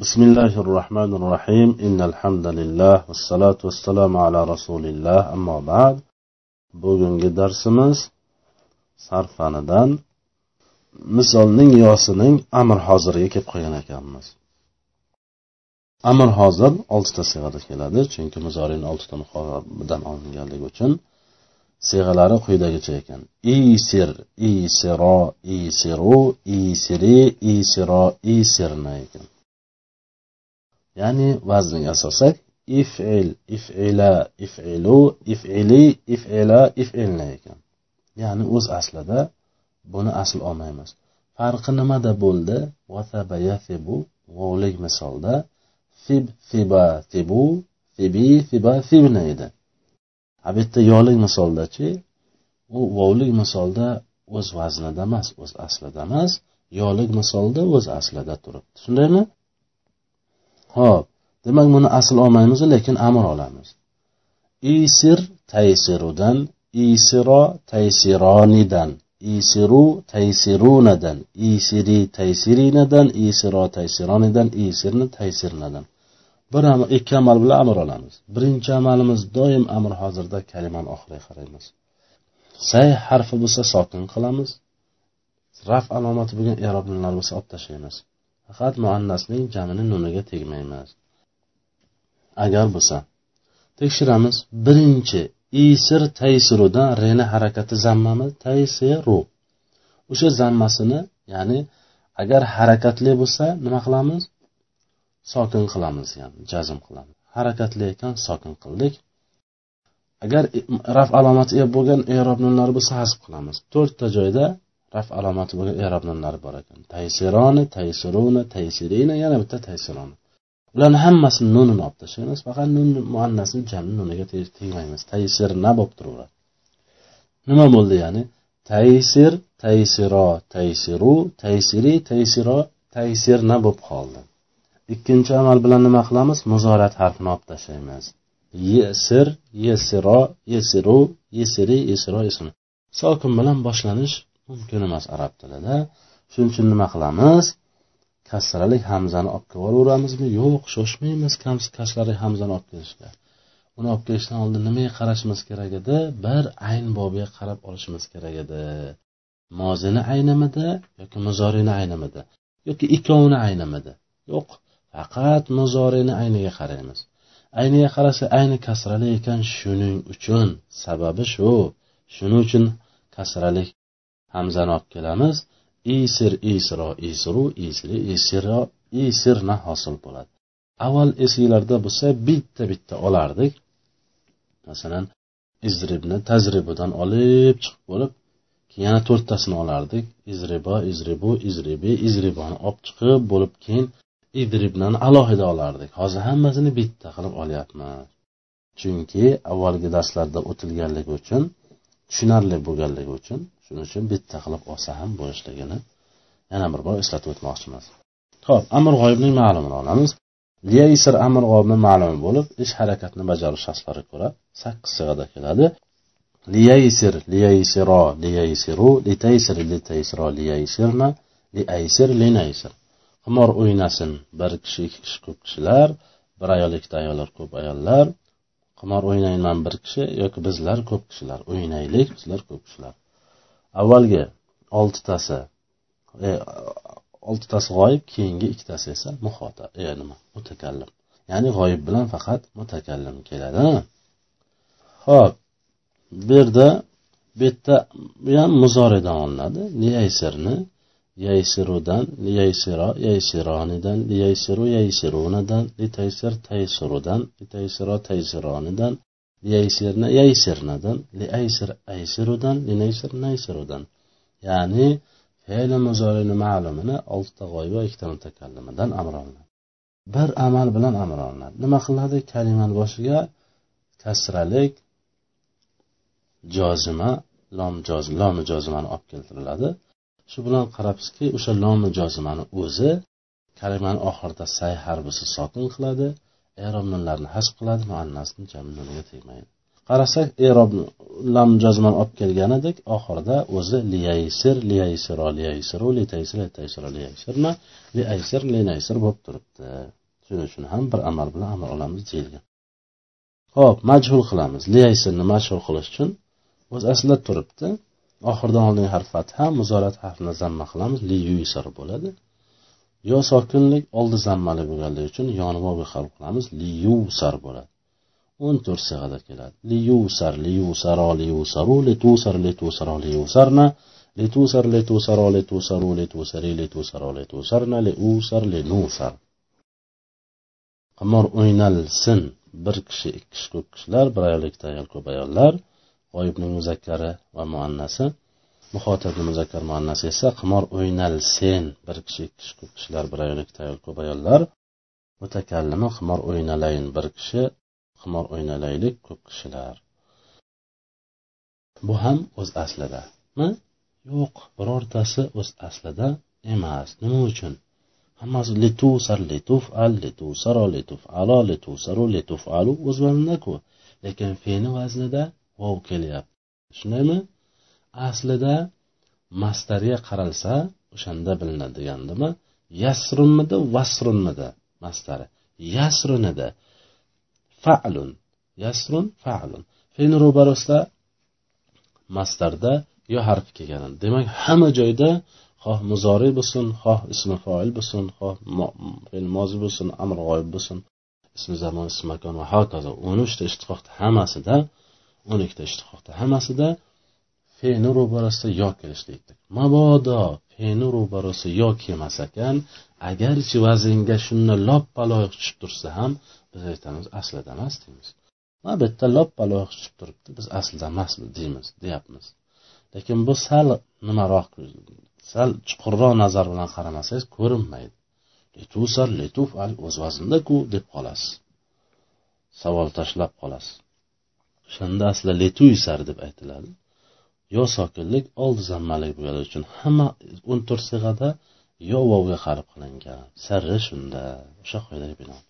بسم الله الرحمن الرحيم إن الحمد لله والصلاة والسلام على رسول الله أما بعد bugungi darsimiz sarf fanidan misolning yosining amr hoziriga kelib qolgan ekanmiz amr hozir oltita sig'ada keladi chunki muzorini oltita muqobidan olinganligi uchun sig'alari quyidagicha ekan isir isiro isiru isiri isiro isirna ekan Ya'ni vazniga asosak ifil ifila ifilu ifili ifila ifilna ekan. Ya'ni o'z aslida buni asl olmaymiz. Farqi nimada bo'ldi? Vasaba yafibu vovlik misolda fib fiba fibu fibi fiba fibna edi. A bu yerda yolik misoldachi u vovlik misolda o'z vaznida emas o'z aslida emas yolik misolda o'z aslida turibdi. Shundaymi? Ho'p demak buni asl olmaymiz lekin amr olamiz. Isir taysirudan isiro taysironidan isiru taysirunadan isiri taysirinadan isiro taysironidan isirni taysirnadan. Bir amr ikki amal bilan amr olamiz. Birinchi amalimiz doim amr hozirda kalimani oxiriga qaraymiz. Say harfi bo'lsa sokin qilamiz. Raf alomati bo'lgan eroblar bo'lsa olib tashlaymiz faqat muannasning jamini nuniga tegmaymiz. Agar bo'lsa tekshiramiz. Birinchi isir taysirudan reni harakati zammami? Taysiru. O'sha zammasini ya'ni agar harakatli bo'lsa nima qilamiz? Sokin qilamiz ya'ni jazm qilamiz. Harakatli ekan sokin qildik. Agar raf alomati bo'lgan erob nunlari bo'lsa hasb qilamiz. To'rtta joyda raf alomati bo'lgan erob nunlari bor ekan. Taysironi taysiruna taysirina yana bitta taysironi. Ularni hammasini nunini olib tashlaymiz faqat nun muannasni jamni nuniga tegmaymiz taysirna bo'lib turaveradi. Nima bo'ldi ya'ni? Taysir taysiro taysiru taysiri taysiro taysirna bo'lib qoldi. Ikkinchi amal bilan nima qilamiz? Muzorat harfini olib tashlaymiz. Yesir yesiro yesiru yesiri yesiro sokin bilan boshlanish mumkin emas arab tilida. Shuning uchun nima qilamiz? Kasralik hamzani olib kelib olaveramizmi yo'q shoshmaymiz kasralik hamzani olib kelishga. Uni olib kelishdan oldin nimaga qarashimiz kerak edi? Bir ayn bobiga qarab olishimiz kerak edi. Mozini aynimidi yoki muzorini aynimidi yoki ikkovini aynimidi yo'q faqat muzorini ayniga qaraymiz. Ayniga qarasa ayni kasrali ekan shuning uchun. Sababi shu. Shuning uchun kasralik hamzani olib kelamiz. Isir isro isru isri isiro isirna hosil bo'ladi. Avval esinglarda bo'lsa bitta bitta olardik. Masalan izribni tajribudan olib chiqib bo'lib keyin yana to'rttasini olardik. Izribo izribu izribi izriboni olib chiqib bo'lib keyin idribdan alohida olardik. Hozir hammasini bitta qilib olyapmiz. Chunki avvalgi darslarda o'tilganligi uchun tushunarli bo'lganligi uchun shuning uchun bitta qilib olsa ham bo'lishligini yana bir bor eslatib o'tmoqchimiz. Ho'p amr g'oyibning ma'lumini olamiz. Liyaysir amr g'oyibni ma'lumi bo'lib ish harakatni bajarish shaxslariga ko'ra sakkiz sig'ada keladi liyaysir liyaysiro liyaysiru litaysir litaysiro liyaysirna liaysir linaysir qimor o'ynasin bir kishi ikki kishi ko'p kishilar bir ayol ikkita ayollar ko'p ayollar. Qimor o'ynayman bir kishi yoki bizlar ko'p kishilar o'ynaylik bizlar ko'p kishilar. Avvalgi oltitasi e, oltitasi g'oyib keyingi ikkitasi esa muhota e, nima? Mutakallim. Ya'ni g'oyib bilan faqat mutakallim keladi ho'p bu yerda bu yerda bu ham muzoridan olinadi niyaysirni yaysirudan liyaysiro yaysironidan liyaysiru yaysirunadan litaysir taysirudan litaysiro taysironidan liyaysirna yaysirnadan liaysir aysirudan linaysir naysirudan ya'ni fe'li muzorini ma'lumini oltita g'oyba ikkita mutakallimidan amr olinadi bir amal bilan amr olinadi nima qiladi? Kalimani boshiga kasralik jozima lom joz lomi jozimani olib keltiriladi. Shu bilan qarabsizki o'sha lomi jozimani o'zi kalimani oxirida say harbisi sokin qiladi. Erobnlarni hasb qiladi muannasni jamnunga tegmaydi. Qarasak erob lam jazman olib kelganidek oxirida o'zi liyaysir liyaysiro liyaysiru litaysir litaysiro liyaysirna liaysir linaysir bo'lib turibdi. Shuning uchun ham bir amal bilan amal olamiz deyilgan. Ho'p majhul qilamiz. Liyaysirni majhul qilish uchun o'zi aslida turibdi. Oxiridan olingan harf fatha muzorat harfini zamma qilamiz. Li yuysar bo'ladi. Yo sokinlik oldi zammali bo'lganligi uchun yoni hal qilamiz. Li yusar bo'ladi. O'n to'rt sig'ada keladi. Li yusar li yusaro li yusaru li tusar li tusaro li yusarna li tusar li tusaro li tusaru li tusari li tusaro li tusarna li usar li nusar qimor o'ynalsin. Bir kishi ikki kishi ko'p kishilar bir ayol ikkita ayol ko'p ayollar. G'oyibning muzakkari va muannasi. Muhotabni muzakkar muannasi esa qimor o'ynalsen bir kishi ikki kishi ko'p kishilar bir ayol ikkita ayol ko'p ayollar. Mutakallimi qimor o'ynalayin bir kishi qimor o'ynalaylik ko'p kishilar. Bu ham o'z aslidami yo'q birortasi o'z aslida emas. Nima uchun? Hammasi litusar litufal litusaro litufalo litusaru litufalu o'z vazndaku lekin fe'ni vaznida ov kelyapti. Shundaymi aslida mastarga qaralsa o'shanda bilinadigandimi yasrunmidi vasrunmidi mastari yasrun edi fa'lun. Yasrun fa'lun. Fe'ni ro'barasida mastarda yo harfi kelgan demak hamma joyda xoh muzori bo'lsin xoh ismi foil bo'lsin xoh fe'l mozi bo'lsin amr g'oyib bo'lsin ismi zamon ismi makon va hokazo o'n uchta ishtiqoqni hammasida o'n ikkita ishtiqoqda hammasida fe'ni ro'barasida yo kelishlikdi mabodo fe'ni ro'barasi yo kelmas ekan agarchi vaznga shuni loppa loyiq tushib tursa ham biz aytamiz aslida emas deymiz. Mana bu yerda loppa loyiq tushib turibdi biz aslida emas deymiz deyapmiz. Lekin bu sal nimaroq sal chuqurroq nazar bilan qaramasangiz ko'rinmaydi. Letusar letuf al o'z vazndaku deb qolasiz. Savol tashlab qolasiz. o'shanda aslida letuysar deb aytiladi yo sokinlik oldi zammalik bo'lgani uchun hamma o'n to'rt sig'ada yo vovga qarab qilingan sirri shunda o'sha qoidaga binoan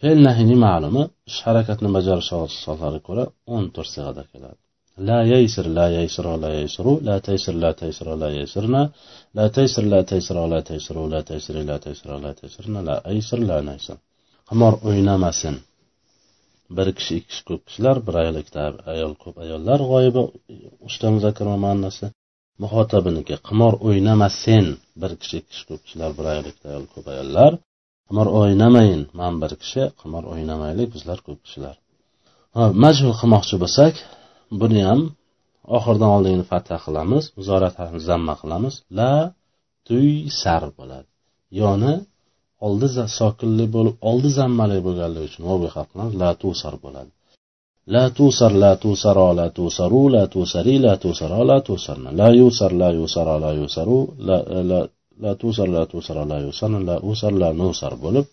fe'l nahiyni ma'lumi ish harakatni bajarish soatlariga ko'ra o'n to'rt sig'ada keladi لا ييسر لا ييسر لا ييسر لا تيسر لا تيسر لا ييسرنا لا تيسر لا تيسر لا تيسر لا تيسر لا تيسر لا تيسرنا لا أيسر لا نيسر qimor o'ynamasin Bir kishi ikki kishi ko'p kishilar bir ayol ikkita ayol ko'p ayollar g'oyibi uchta muzakkar va muannasi. Muhotabiniki qimor o'ynamasin. Bir kishi ikki kishi ko'p kishilar bir ayol ikkita ayol ko'p ayollar. Qimor o'ynamayin. Man bir kishi qimor o'ynamaylik bizlar ko'p kishilar. Majhul qilmoqchi bo'lsak buni ham oxiridan oldingini fatha qilamiz muzorat zamma qilamiz. La tuy sar bo'ladi. Yoni oldi sokinli bo'lib oldi zammali bo'lganligi uchun vovga xalq qilamiz la tusar bo'ladi. La tusar la tusaro la tusaru la tusari la tusaro la tusarna. La yusar la yusaro la yusaru la la tusar la tusaro la yusarna la usar la nusar bo'lib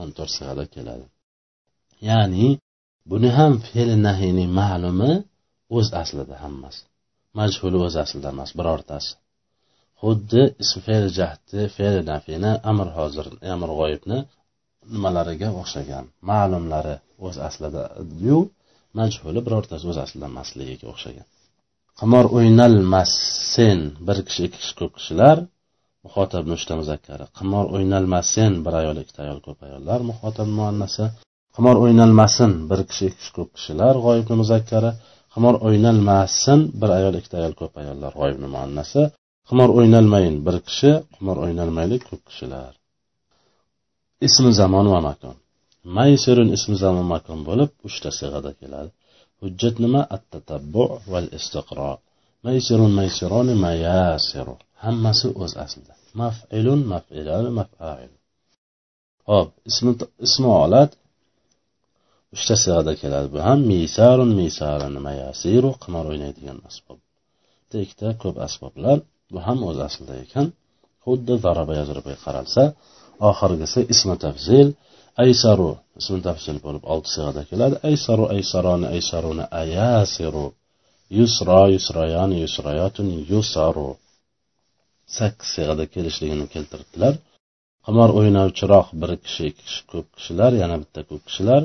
o'n to'rt sig'ada keladi. Ya'ni buni ham fe'l nahiyning ma'lumi o'z aslida hammasi. Majhuli o'z aslida emas birortasi. Xuddi ism fe'l jahdi fe'l nafini amr hozir amr g'oyibni nimalariga o'xshagan ma'lumlari o'z aslida yu majhuli birortasi o'z aslida emasligiga o'xshagan. Qimor o'ynalmasin bir kishi ikki kishi ko'p kishilar muhotab uchta muzakkari qimor o'ynalmasin bir ayol ikkita ayol ko'p ayollar muhotab muannasi. Qimor o'ynalmasin bir kishi ikki kishi ko'p kishilar g'oyibni muzakkari qimor o'ynalmasin bir ayol ikkita ayol ko'p ayollar g'oyibni muannasi. Qimor o'ynalmayin bir kishi qimor o'ynalmaydi ko'p kishilar. Ismi zamon va makon. Maysirun ismi zamon makon bo'lib uchta sig'ada keladi. Hujjat nima? At tatabbu val istiqro maysirun maysironi mayasiru. Hammasi o'z aslida. Maf'ilun maf'ilani maf'ail. Hop ismi ismi olat. Uchta sig'ada keladi bu ham. Misarun misarun mayasiru qimor o'ynaydigan asbob. Ikkita ko'p asboblar. Bu ham o'z aslida ekan xuddi zaraba yajribaga qaralsa oxirgisi ismi tafzil aysaru ismi tafzil bo'lib olti sig'ada keladi. Aysaru aysaroni aysaruni ayasiru yusro yusroyani yusroyatun yusaru. Sakkiz sig'ada kelishligini keltiribdilar qimor o'ynovchiroq bir kishi ikki kishi ko'p kishilar yana bitta ko'p kishilar.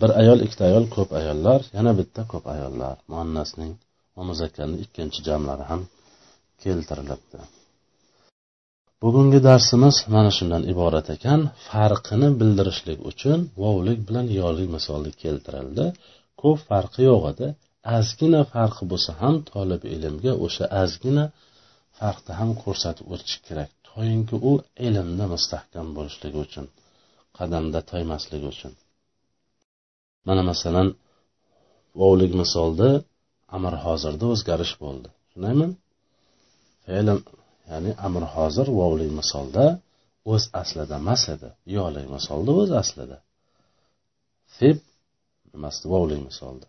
Bir ayol ikkita ayol ko'p ayollar yana bitta ko'p ayollar. Muannasning va muzakkarni ikkinchi jamlari ham keltirilibdi. Bugungi darsimiz mana shundan iborat ekan. Farqini bildirishlik uchun vovlik bilan yolik misoli keltirildi. Ko'p farqi yo'q edi. Ozgina farqi bo'lsa ham tolib ilmga o'sha ozgina farqni ham ko'rsatib o'tish kerak. Toyinki u ilmda mustahkam bo'lishligi uchun qadamda toymasligi uchun. Mana masalan vovlik misolda amr hozirda o'zgarish bo'ldi. Shundaymi fe'lim ya'ni amr hozir vovli misolda o'z aslida emas edi. Yoli misolda o'z aslida. Feb nimasida vovli misolda.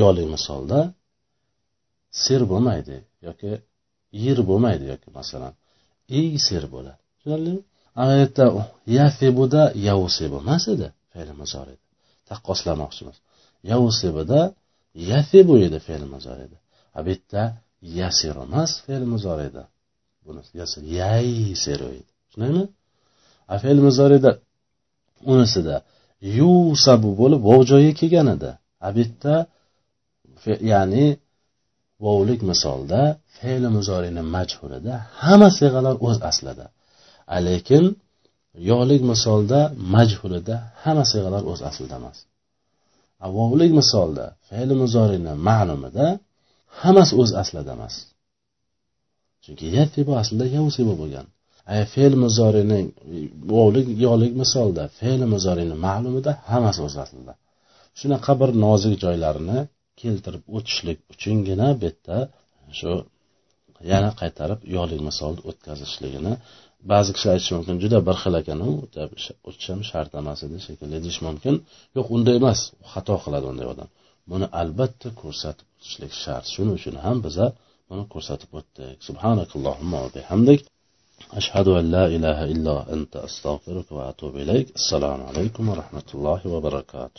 Yoli misolda ser bo'lmaydi yoki yer bo'lmaydi yoki masalan ey ser bo'ladi tushunarlimi ana yerda yafibuda yavusib emas edi fe'li muzorida taqqoslamoqchimiz. Yavusibida yafibu edi fe'li edi. A bu yerda yasir emas fe'l muzorida bunisi yaysiru edi. Tushundingmi a fe'l muzorida unisida yusabu bo'lib vov joyiga kelgan edi. A bu yerda ya'ni vovlik misolda fe'li muzorini majhulida hamma siyg'alar o'z aslida. Lekin yolik misolda majhulida hamma siyg'alar o'z aslida emas. Vovlik misolda fe'li muzorini ma'lumida hammasi o'z aslida emas. Chunki yatibu aslida yavsibu bo'lgan. Fe'l muzorining vovlik yolik misolda fe'l muzorini ma'lumida hammasi o'z aslida. Shunaqa bir nozik joylarini keltirib o'tishlik uchungina bu yerda shu yana qaytarib yolik misolni o'tkazishligini ba'zi kishilar aytishi mumkin. Juda bir xil ekanu o'tish ham shart emas edi shekilli deyish mumkin. Yo'q unday emas. Xato qiladi unday odam. Buni albatta ko'rsatib o'tishlik shart shuning uchun ham biza buni ko'rsatib o'tdik subhanakallohumma va bihamdik ashhadu an la ilaha illa anta astag'firuka va atubu ilayk assalomu alaykum va rahmatullohi va barakatuh